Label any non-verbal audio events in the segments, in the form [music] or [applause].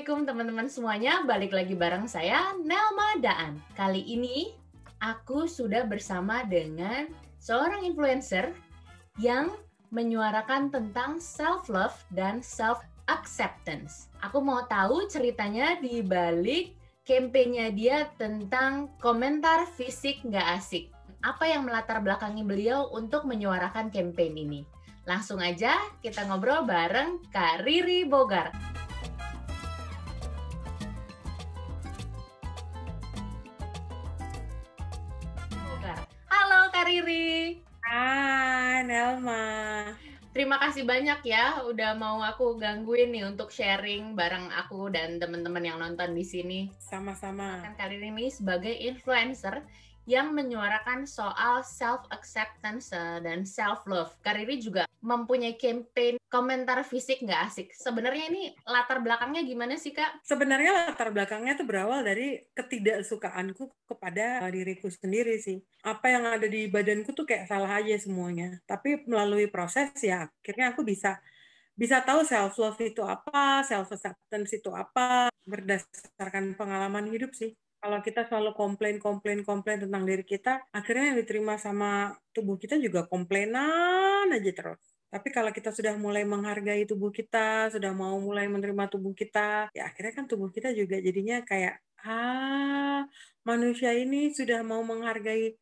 Assalamualaikum teman-teman semuanya, balik lagi bareng saya Nelma Daan. Kali ini aku sudah bersama dengan seorang influencer yang menyuarakan tentang self-love dan self-acceptance. Aku mau tahu ceritanya di balik kampanye dia tentang komentar fisik nggak asik. Apa yang melatar belakangi beliau untuk menyuarakan campaign ini? Langsung aja kita ngobrol bareng Kak Riri Bogar. Riri. Hai Nelma. Terima kasih banyak ya udah mau aku gangguin nih untuk sharing bareng aku dan teman-teman yang nonton di sini. Sama-sama. Kan kali ini sebagai influencer yang menyuarakan soal self acceptance eh, dan self love. Kariri juga mempunyai campaign komentar fisik nggak asik. Sebenarnya ini latar belakangnya gimana sih kak? Sebenarnya latar belakangnya itu berawal dari ketidaksukaanku kepada diriku sendiri sih. Apa yang ada di badanku tuh kayak salah aja semuanya. Tapi melalui proses ya akhirnya aku bisa bisa tahu self love itu apa, self acceptance itu apa berdasarkan pengalaman hidup sih. Kalau kita selalu komplain, komplain, komplain tentang diri kita, akhirnya yang diterima sama tubuh kita juga komplainan aja terus. Tapi kalau kita sudah mulai menghargai tubuh kita, sudah mau mulai menerima tubuh kita, ya akhirnya kan tubuh kita juga jadinya kayak, ah, manusia ini sudah mau menghargai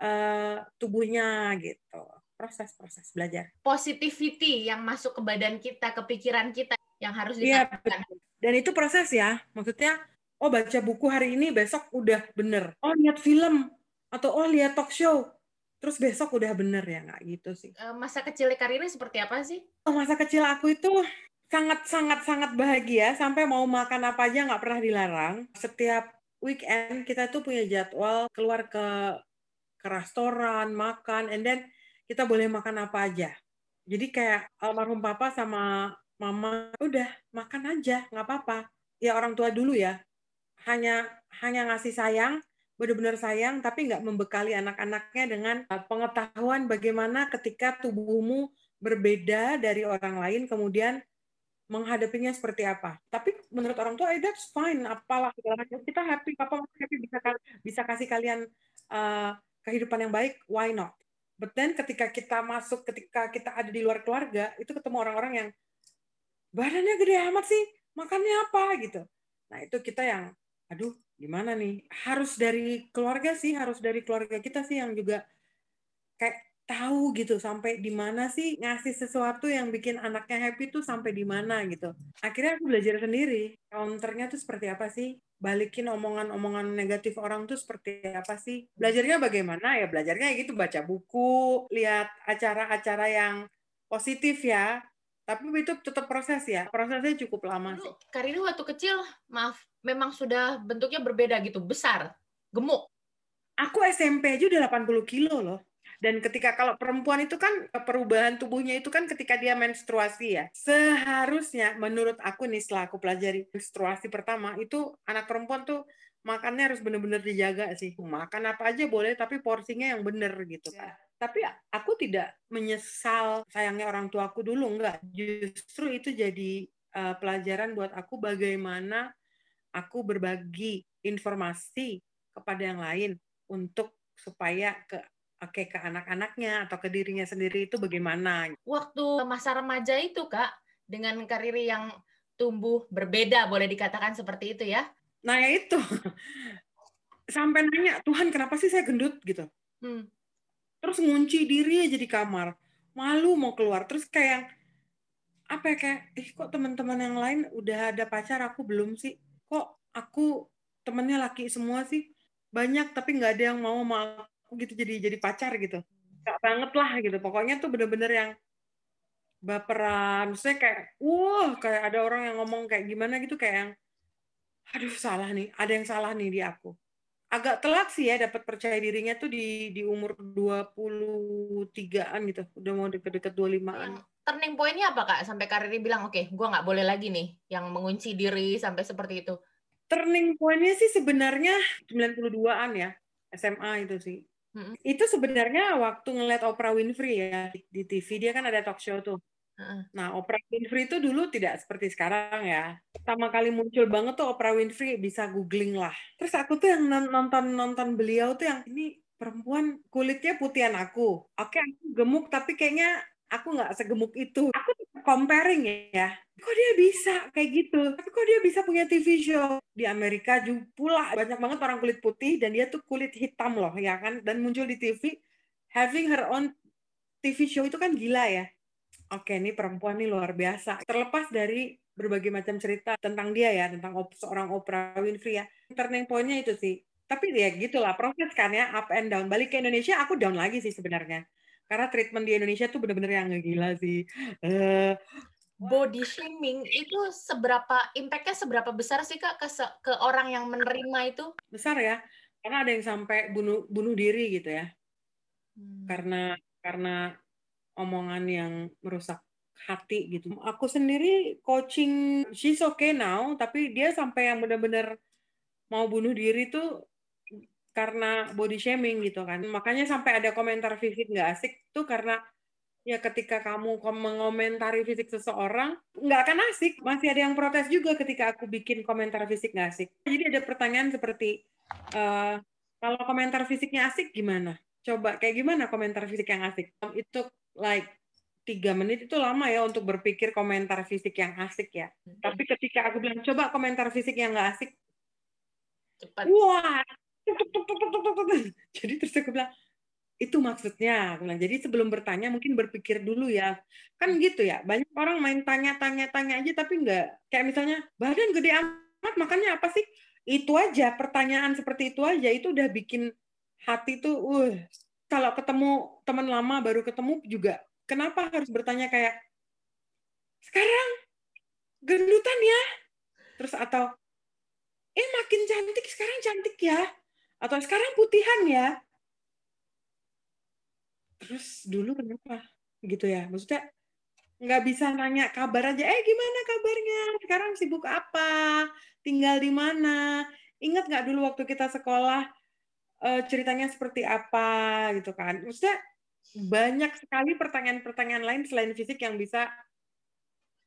uh, tubuhnya gitu. Proses-proses belajar. Positivity yang masuk ke badan kita, ke pikiran kita yang harus iya, ditanamkan. Ya, dan itu proses ya. Maksudnya, oh baca buku hari ini, besok udah bener. Oh lihat film, atau oh lihat talk show, terus besok udah bener ya nggak gitu sih. Eh, masa kecil Karina seperti apa sih? Oh, masa kecil aku itu sangat sangat sangat bahagia. Sampai mau makan apa aja nggak pernah dilarang. Setiap weekend kita tuh punya jadwal keluar ke ke restoran makan and then kita boleh makan apa aja. Jadi kayak almarhum papa sama mama udah makan aja nggak apa-apa. Ya orang tua dulu ya hanya hanya ngasih sayang benar-benar sayang tapi nggak membekali anak-anaknya dengan uh, pengetahuan bagaimana ketika tubuhmu berbeda dari orang lain kemudian menghadapinya seperti apa. Tapi menurut orang tua, eh, that's fine, apalah. Kita happy, papa happy bisa bisa kasih kalian uh, kehidupan yang baik, why not? But then ketika kita masuk, ketika kita ada di luar keluarga, itu ketemu orang-orang yang badannya gede amat sih, makannya apa gitu. Nah itu kita yang, aduh gimana nih? Harus dari keluarga sih harus dari keluarga kita sih yang juga kayak tahu gitu sampai di mana sih ngasih sesuatu yang bikin anaknya happy tuh sampai di mana gitu. Akhirnya aku belajar sendiri counternya tuh seperti apa sih? Balikin omongan-omongan negatif orang tuh seperti apa sih? Belajarnya bagaimana? Ya belajarnya gitu baca buku lihat acara-acara yang positif ya tapi itu tetap proses ya prosesnya cukup lama sih Karina waktu kecil maaf memang sudah bentuknya berbeda gitu, besar, gemuk. Aku SMP aja udah 80 kilo loh. Dan ketika kalau perempuan itu kan perubahan tubuhnya itu kan ketika dia menstruasi ya. Seharusnya menurut aku nih setelah aku pelajari menstruasi pertama itu anak perempuan tuh makannya harus benar-benar dijaga sih. Makan apa aja boleh tapi porsinya yang benar gitu kan. Ya. Tapi aku tidak menyesal sayangnya orang tuaku dulu enggak. Justru itu jadi uh, pelajaran buat aku bagaimana aku berbagi informasi kepada yang lain untuk supaya ke oke ke anak-anaknya atau ke dirinya sendiri itu bagaimana. Waktu masa remaja itu Kak dengan karir yang tumbuh berbeda boleh dikatakan seperti itu ya. Nah, ya itu. [laughs] Sampai nanya, "Tuhan, kenapa sih saya gendut?" gitu. Hmm. Terus ngunci diri aja di kamar. Malu mau keluar. Terus kayak apa ya kayak, "Ih, kok teman-teman yang lain udah ada pacar, aku belum sih?" kok aku temennya laki semua sih banyak tapi nggak ada yang mau sama aku gitu jadi jadi pacar gitu nggak banget lah gitu pokoknya tuh bener-bener yang baperan saya kayak wah kayak ada orang yang ngomong kayak gimana gitu kayak yang aduh salah nih ada yang salah nih di aku agak telat sih ya dapat percaya dirinya tuh di di umur 23-an gitu. Udah mau deket-deket 25-an turning pointnya apa kak? Sampai karir bilang oke okay, gue nggak boleh lagi nih yang mengunci diri sampai seperti itu. Turning pointnya sih sebenarnya 92an ya SMA itu sih. Hmm. itu sebenarnya waktu ngeliat Oprah Winfrey ya di TV dia kan ada talk show tuh Nah, Oprah Winfrey itu dulu tidak seperti sekarang ya. Pertama kali muncul banget tuh Oprah Winfrey bisa googling lah. Terus aku tuh yang nonton nonton beliau tuh yang ini perempuan kulitnya putihan aku. Oke, aku gemuk tapi kayaknya aku nggak segemuk itu. Aku comparing ya. Kok dia bisa kayak gitu? Tapi kok dia bisa punya TV show di Amerika juga pula banyak banget orang kulit putih dan dia tuh kulit hitam loh ya kan dan muncul di TV having her own TV show itu kan gila ya Oke, ini perempuan nih luar biasa. Terlepas dari berbagai macam cerita tentang dia ya, tentang op seorang Oprah Winfrey ya. Turning point-nya itu sih. Tapi ya gitulah proses kan ya, up and down. Balik ke Indonesia, aku down lagi sih sebenarnya. Karena treatment di Indonesia tuh bener-bener yang gila sih. Uh, body shaming itu seberapa impactnya seberapa besar sih kak ke, ke orang yang menerima itu? Besar ya, karena ada yang sampai bunuh bunuh diri gitu ya. Hmm. Karena karena omongan yang merusak hati gitu. Aku sendiri coaching she's okay now, tapi dia sampai yang benar-benar mau bunuh diri tuh karena body shaming gitu kan. Makanya sampai ada komentar fisik nggak asik tuh karena ya ketika kamu mengomentari fisik seseorang nggak akan asik. Masih ada yang protes juga ketika aku bikin komentar fisik nggak asik. Jadi ada pertanyaan seperti uh, kalau komentar fisiknya asik gimana? Coba kayak gimana komentar fisik yang asik? Itu like tiga menit itu lama ya untuk berpikir komentar fisik yang asik ya. Hmm. Tapi ketika aku bilang coba komentar fisik yang nggak asik, cepat. Wah, [laughs] jadi terus aku bilang itu maksudnya. Aku bilang jadi sebelum bertanya mungkin berpikir dulu ya. Kan gitu ya. Banyak orang main tanya-tanya-tanya aja tapi nggak kayak misalnya badan gede amat makannya apa sih? Itu aja pertanyaan seperti itu aja itu udah bikin hati tuh uh kalau ketemu teman lama baru ketemu juga kenapa harus bertanya kayak sekarang gendutan ya? Terus atau eh makin cantik sekarang cantik ya? Atau sekarang putihan ya? Terus dulu kenapa? Gitu ya maksudnya nggak bisa nanya kabar aja eh gimana kabarnya? Sekarang sibuk apa? Tinggal di mana? Ingat nggak dulu waktu kita sekolah uh, ceritanya seperti apa gitu kan. Maksudnya banyak sekali pertanyaan-pertanyaan lain selain fisik yang bisa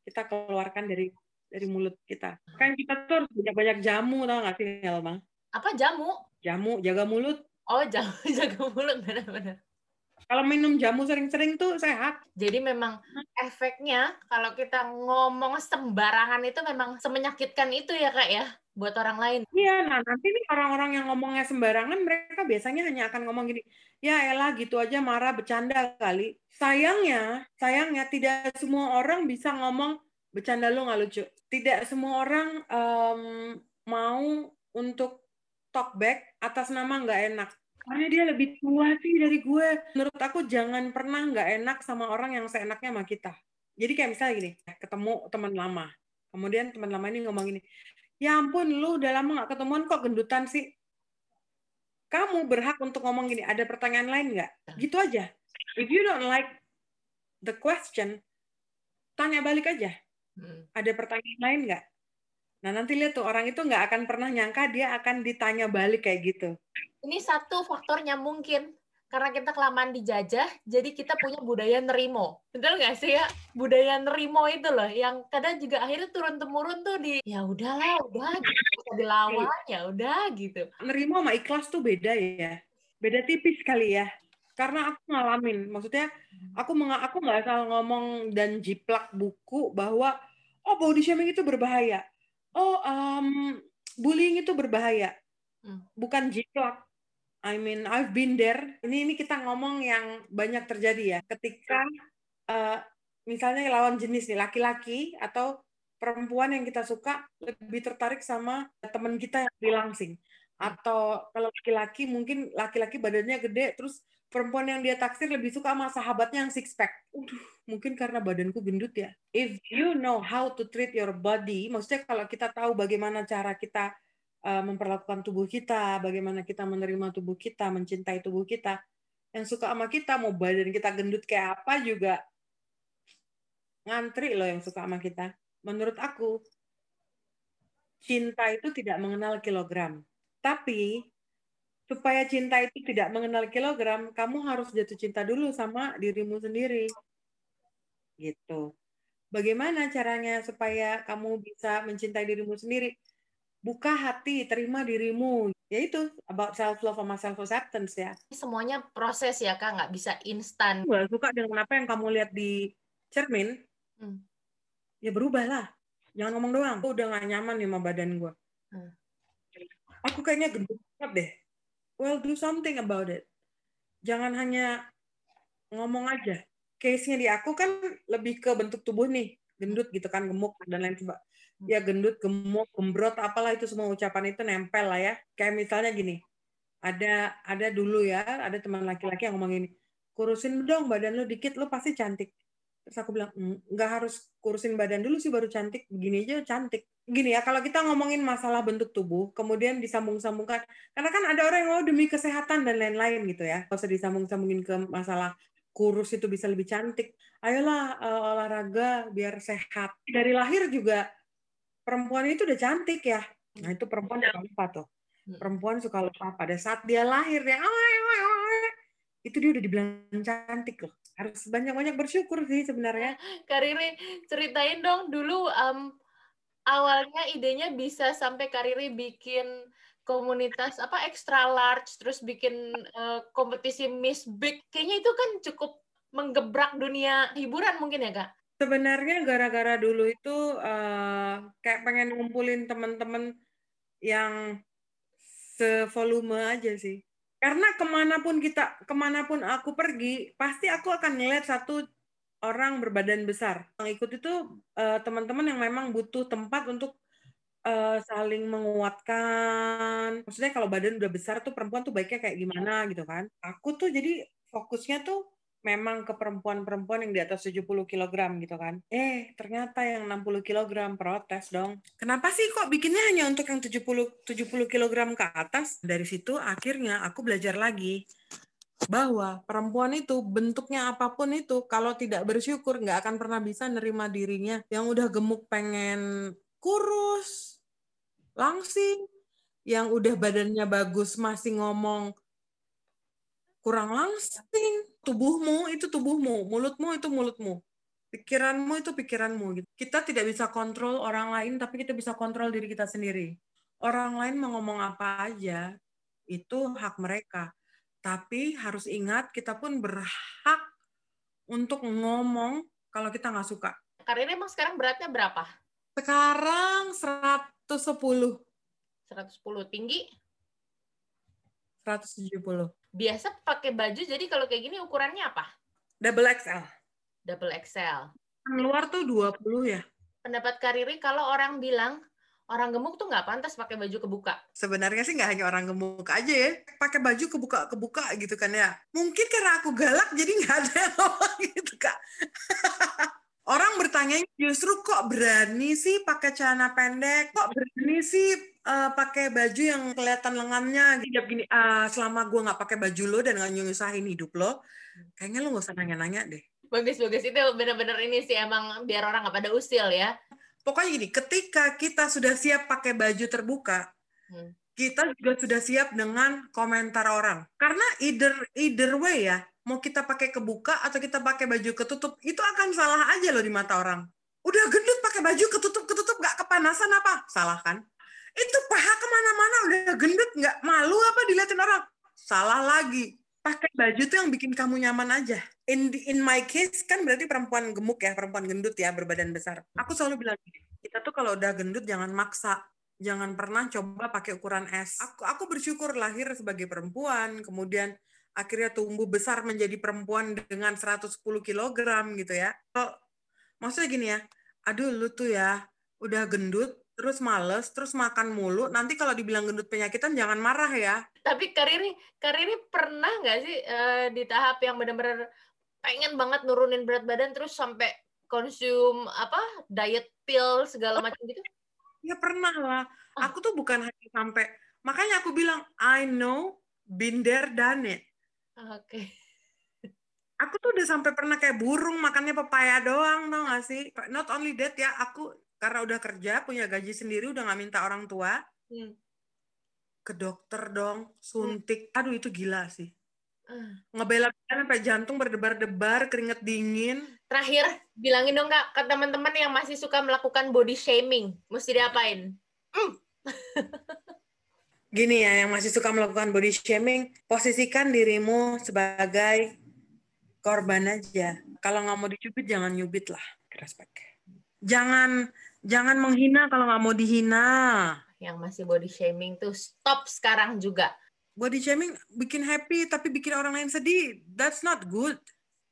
kita keluarkan dari dari mulut kita. Kan kita tuh harus banyak-banyak jamu tau gak sih Elma? Apa jamu? Jamu, jaga mulut. Oh, jamu, [laughs] jaga mulut benar-benar. Kalau minum jamu sering-sering tuh sehat. Jadi memang efeknya kalau kita ngomong sembarangan itu memang semenyakitkan itu ya kak ya buat orang lain. Iya, nah nanti nih orang-orang yang ngomongnya sembarangan mereka biasanya hanya akan ngomong gini, ya elah gitu aja marah bercanda kali. Sayangnya, sayangnya tidak semua orang bisa ngomong bercanda lo nggak lucu. Tidak semua orang um, mau untuk talk back atas nama nggak enak karena dia lebih tua sih dari gue. Menurut aku jangan pernah nggak enak sama orang yang seenaknya sama kita. Jadi kayak misalnya gini, ketemu teman lama. Kemudian teman lama ini ngomong gini, ya ampun lu udah lama nggak ketemuan kok gendutan sih. Kamu berhak untuk ngomong gini, ada pertanyaan lain nggak? Gitu aja. If you don't like the question, tanya balik aja. Hmm. Ada pertanyaan lain nggak? Nah nanti lihat tuh orang itu nggak akan pernah nyangka dia akan ditanya balik kayak gitu ini satu faktornya mungkin karena kita kelamaan dijajah, jadi kita punya budaya nerimo. Betul nggak sih ya? Budaya nerimo itu loh, yang kadang juga akhirnya turun temurun tuh di ya udahlah, udah bisa dilawan ya udah gitu. Nerimo sama ikhlas tuh beda ya, beda tipis kali ya. Karena aku ngalamin, maksudnya aku meng aku nggak asal ngomong dan jiplak buku bahwa oh body shaming itu berbahaya, oh um, bullying itu berbahaya, hmm. bukan jiplak I mean, I've been there. Ini ini kita ngomong yang banyak terjadi ya. Ketika uh, misalnya lawan jenis nih laki-laki atau perempuan yang kita suka lebih tertarik sama teman kita yang langsing. Atau kalau laki-laki mungkin laki-laki badannya gede terus perempuan yang dia taksir lebih suka sama sahabatnya yang six pack. Udah, mungkin karena badanku gendut ya. If you know how to treat your body, maksudnya kalau kita tahu bagaimana cara kita memperlakukan tubuh kita, bagaimana kita menerima tubuh kita, mencintai tubuh kita. Yang suka sama kita, mau badan kita gendut kayak apa juga ngantri loh yang suka sama kita. Menurut aku, cinta itu tidak mengenal kilogram. Tapi supaya cinta itu tidak mengenal kilogram, kamu harus jatuh cinta dulu sama dirimu sendiri. Gitu. Bagaimana caranya supaya kamu bisa mencintai dirimu sendiri? Buka hati, terima dirimu. Ya itu, about self-love sama self-acceptance ya. Semuanya proses ya, Kak. Nggak bisa instan. Gue suka dengan apa yang kamu lihat di cermin. Hmm. Ya berubahlah. Jangan ngomong doang. Aku udah gak nyaman nih sama badan gue. Hmm. Aku kayaknya gendut banget deh. Well, do something about it. Jangan hanya ngomong aja case-nya di aku kan lebih ke bentuk tubuh nih, gendut gitu kan, gemuk dan lain sebagainya. Ya gendut, gemuk, gembrot, apalah itu semua ucapan itu nempel lah ya. Kayak misalnya gini, ada ada dulu ya, ada teman laki-laki yang ngomong gini, kurusin dong badan lu dikit, lu pasti cantik. Terus aku bilang, mm, nggak harus kurusin badan dulu sih baru cantik, begini aja cantik. Gini ya, kalau kita ngomongin masalah bentuk tubuh, kemudian disambung-sambungkan, karena kan ada orang yang mau oh, demi kesehatan dan lain-lain gitu ya, kalau usah disambung-sambungin ke masalah kurus itu bisa lebih cantik. Ayolah uh, olahraga biar sehat. Dari lahir juga perempuan itu udah cantik ya. Nah itu perempuan suka lupa tuh. Hmm. Perempuan suka lupa pada saat dia lahir ya. Itu dia udah dibilang cantik loh. Harus banyak-banyak bersyukur sih sebenarnya. Kariri ceritain dong dulu um, awalnya idenya bisa sampai Kariri bikin komunitas apa extra large terus bikin uh, kompetisi Miss Big. Kayaknya itu kan cukup menggebrak dunia hiburan mungkin ya kak? Sebenarnya gara-gara dulu itu uh, kayak pengen ngumpulin teman-teman yang sevolume aja sih. Karena ke mana pun kita ke mana pun aku pergi pasti aku akan ngeliat satu orang berbadan besar. Yang ikut itu uh, teman-teman yang memang butuh tempat untuk uh, saling menguatkan. Maksudnya kalau badan udah besar tuh perempuan tuh baiknya kayak gimana gitu kan. Aku tuh jadi fokusnya tuh memang ke perempuan-perempuan yang di atas 70 kg gitu kan. Eh, ternyata yang 60 kg protes dong. Kenapa sih kok bikinnya hanya untuk yang 70 70 kg ke atas? Dari situ akhirnya aku belajar lagi bahwa perempuan itu bentuknya apa pun itu kalau tidak bersyukur nggak akan pernah bisa nerima dirinya yang udah gemuk pengen kurus langsing, yang udah badannya bagus masih ngomong kurang langsing. Tubuhmu itu tubuhmu, mulutmu itu mulutmu, pikiranmu itu pikiranmu. Gitu. Kita tidak bisa kontrol orang lain, tapi kita bisa kontrol diri kita sendiri. Orang lain mau ngomong apa aja, itu hak mereka. Tapi harus ingat, kita pun berhak untuk ngomong kalau kita nggak suka. Karirnya emang sekarang beratnya berapa? Sekarang 110. 110 tinggi? 170. Biasa pakai baju, jadi kalau kayak gini ukurannya apa? Double XL. Double XL. Luar tuh 20 ya. Pendapat Kariri, kalau orang bilang orang gemuk tuh nggak pantas pakai baju kebuka. Sebenarnya sih nggak hanya orang gemuk aja ya, pakai baju kebuka-kebuka gitu kan ya. Mungkin karena aku galak jadi nggak ada yang ngomong gitu kak. [laughs] Orang bertanya justru kok berani sih pakai celana pendek, kok berani sih uh, pakai baju yang kelihatan lengannya. Jadi gini, uh, selama gue nggak pakai baju lo dan nggak nyusahin hidup lo, kayaknya lo nggak usah nanya-nanya deh. Bagus bagus itu benar-benar ini sih emang biar orang nggak pada usil ya. Pokoknya gini, ketika kita sudah siap pakai baju terbuka, hmm. kita juga sudah siap dengan komentar orang. Karena either either way ya, mau kita pakai kebuka atau kita pakai baju ketutup itu akan salah aja loh di mata orang. Udah gendut pakai baju ketutup ketutup nggak kepanasan apa? Salah kan? Itu paha ke mana-mana udah gendut nggak malu apa dilihatin orang? Salah lagi. Pakai baju tuh yang bikin kamu nyaman aja. In in my case kan berarti perempuan gemuk ya perempuan gendut ya berbadan besar. Aku selalu bilang kita tuh kalau udah gendut jangan maksa. Jangan pernah coba pakai ukuran S. Aku aku bersyukur lahir sebagai perempuan kemudian akhirnya tumbuh besar menjadi perempuan dengan 110 kg gitu ya. Kalau maksudnya gini ya, aduh lu tuh ya udah gendut, terus males, terus makan mulu, nanti kalau dibilang gendut penyakitan jangan marah ya. Tapi Kariri, Kariri pernah nggak sih uh, di tahap yang benar-benar pengen banget nurunin berat badan terus sampai konsum apa diet pill segala macam gitu? Ya pernah lah. Oh. Aku tuh bukan hanya sampai makanya aku bilang I know been there done it. Oke. Okay. Aku tuh udah sampai pernah kayak burung makannya pepaya doang, tau gak sih? Not only that ya, aku karena udah kerja, punya gaji sendiri, udah gak minta orang tua. Hmm. Ke dokter dong, suntik. Hmm. Aduh itu gila sih. ngebela sampai jantung berdebar-debar, keringet dingin. Terakhir, bilangin dong kak ke teman-teman yang masih suka melakukan body shaming, mesti diapain? Mm. [laughs] Gini ya, yang masih suka melakukan body shaming, posisikan dirimu sebagai korban aja. Kalau nggak mau dicubit, jangan nyubit lah. Respect. Jangan jangan menghina kalau nggak mau dihina. Yang masih body shaming tuh stop sekarang juga body shaming bikin happy tapi bikin orang lain sedih. That's not good.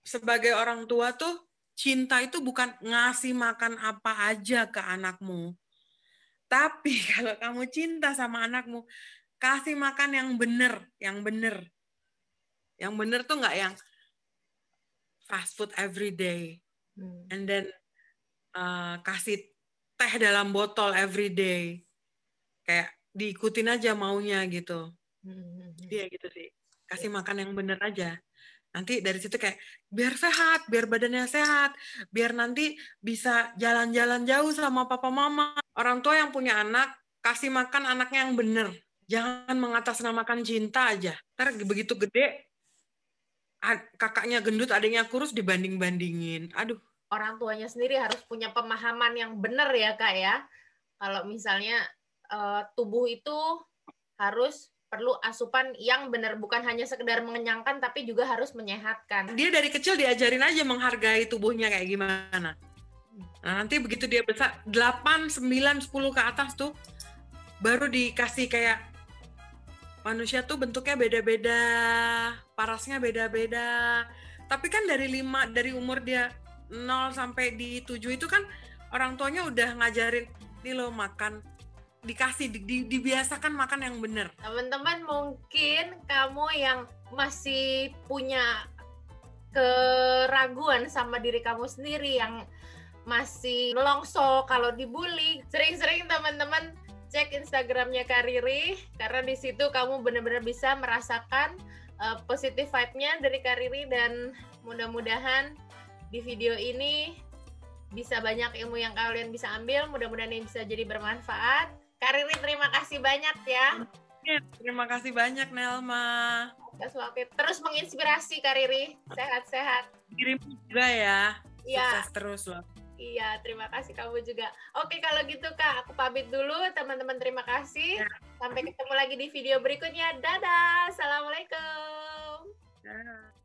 Sebagai orang tua tuh cinta itu bukan ngasih makan apa aja ke anakmu. Tapi [laughs] kalau kamu cinta sama anakmu, kasih makan yang bener, yang bener. Yang bener tuh nggak yang fast food every day. Hmm. And then uh, kasih teh dalam botol every day. Kayak diikutin aja maunya gitu. Iya gitu sih. Kasih iya. makan yang bener aja. Nanti dari situ kayak biar sehat, biar badannya sehat, biar nanti bisa jalan-jalan jauh sama papa mama. Orang tua yang punya anak kasih makan anaknya yang bener. Jangan mengatasnamakan cinta aja. Ntar begitu gede kakaknya gendut, adiknya kurus dibanding-bandingin. Aduh. Orang tuanya sendiri harus punya pemahaman yang benar ya kak ya. Kalau misalnya uh, tubuh itu harus perlu asupan yang benar bukan hanya sekedar mengenyangkan tapi juga harus menyehatkan. Dia dari kecil diajarin aja menghargai tubuhnya kayak gimana. Nah, nanti begitu dia besar 8, 9, 10 ke atas tuh baru dikasih kayak manusia tuh bentuknya beda-beda, parasnya beda-beda. Tapi kan dari lima dari umur dia 0 sampai di 7 itu kan orang tuanya udah ngajarin nih lo makan dikasih di, di, dibiasakan makan yang benar. Teman-teman mungkin kamu yang masih punya keraguan sama diri kamu sendiri yang masih melongso kalau dibully, sering-sering teman-teman cek Instagramnya Kariri karena di situ kamu benar-benar bisa merasakan uh, positive vibe-nya dari Kariri dan mudah-mudahan di video ini bisa banyak ilmu yang kalian bisa ambil, mudah-mudahan ini bisa jadi bermanfaat. Kariri terima kasih banyak ya. ya terima kasih banyak Nelma. Terus menginspirasi Kariri, sehat-sehat. Kirim juga ya. Iya. Sukses terus loh. Iya, terima kasih kamu juga. Oke, kalau gitu Kak, aku pamit dulu. Teman-teman terima kasih. Ya. Sampai ketemu lagi di video berikutnya. Dadah. Assalamualaikum. Dadah.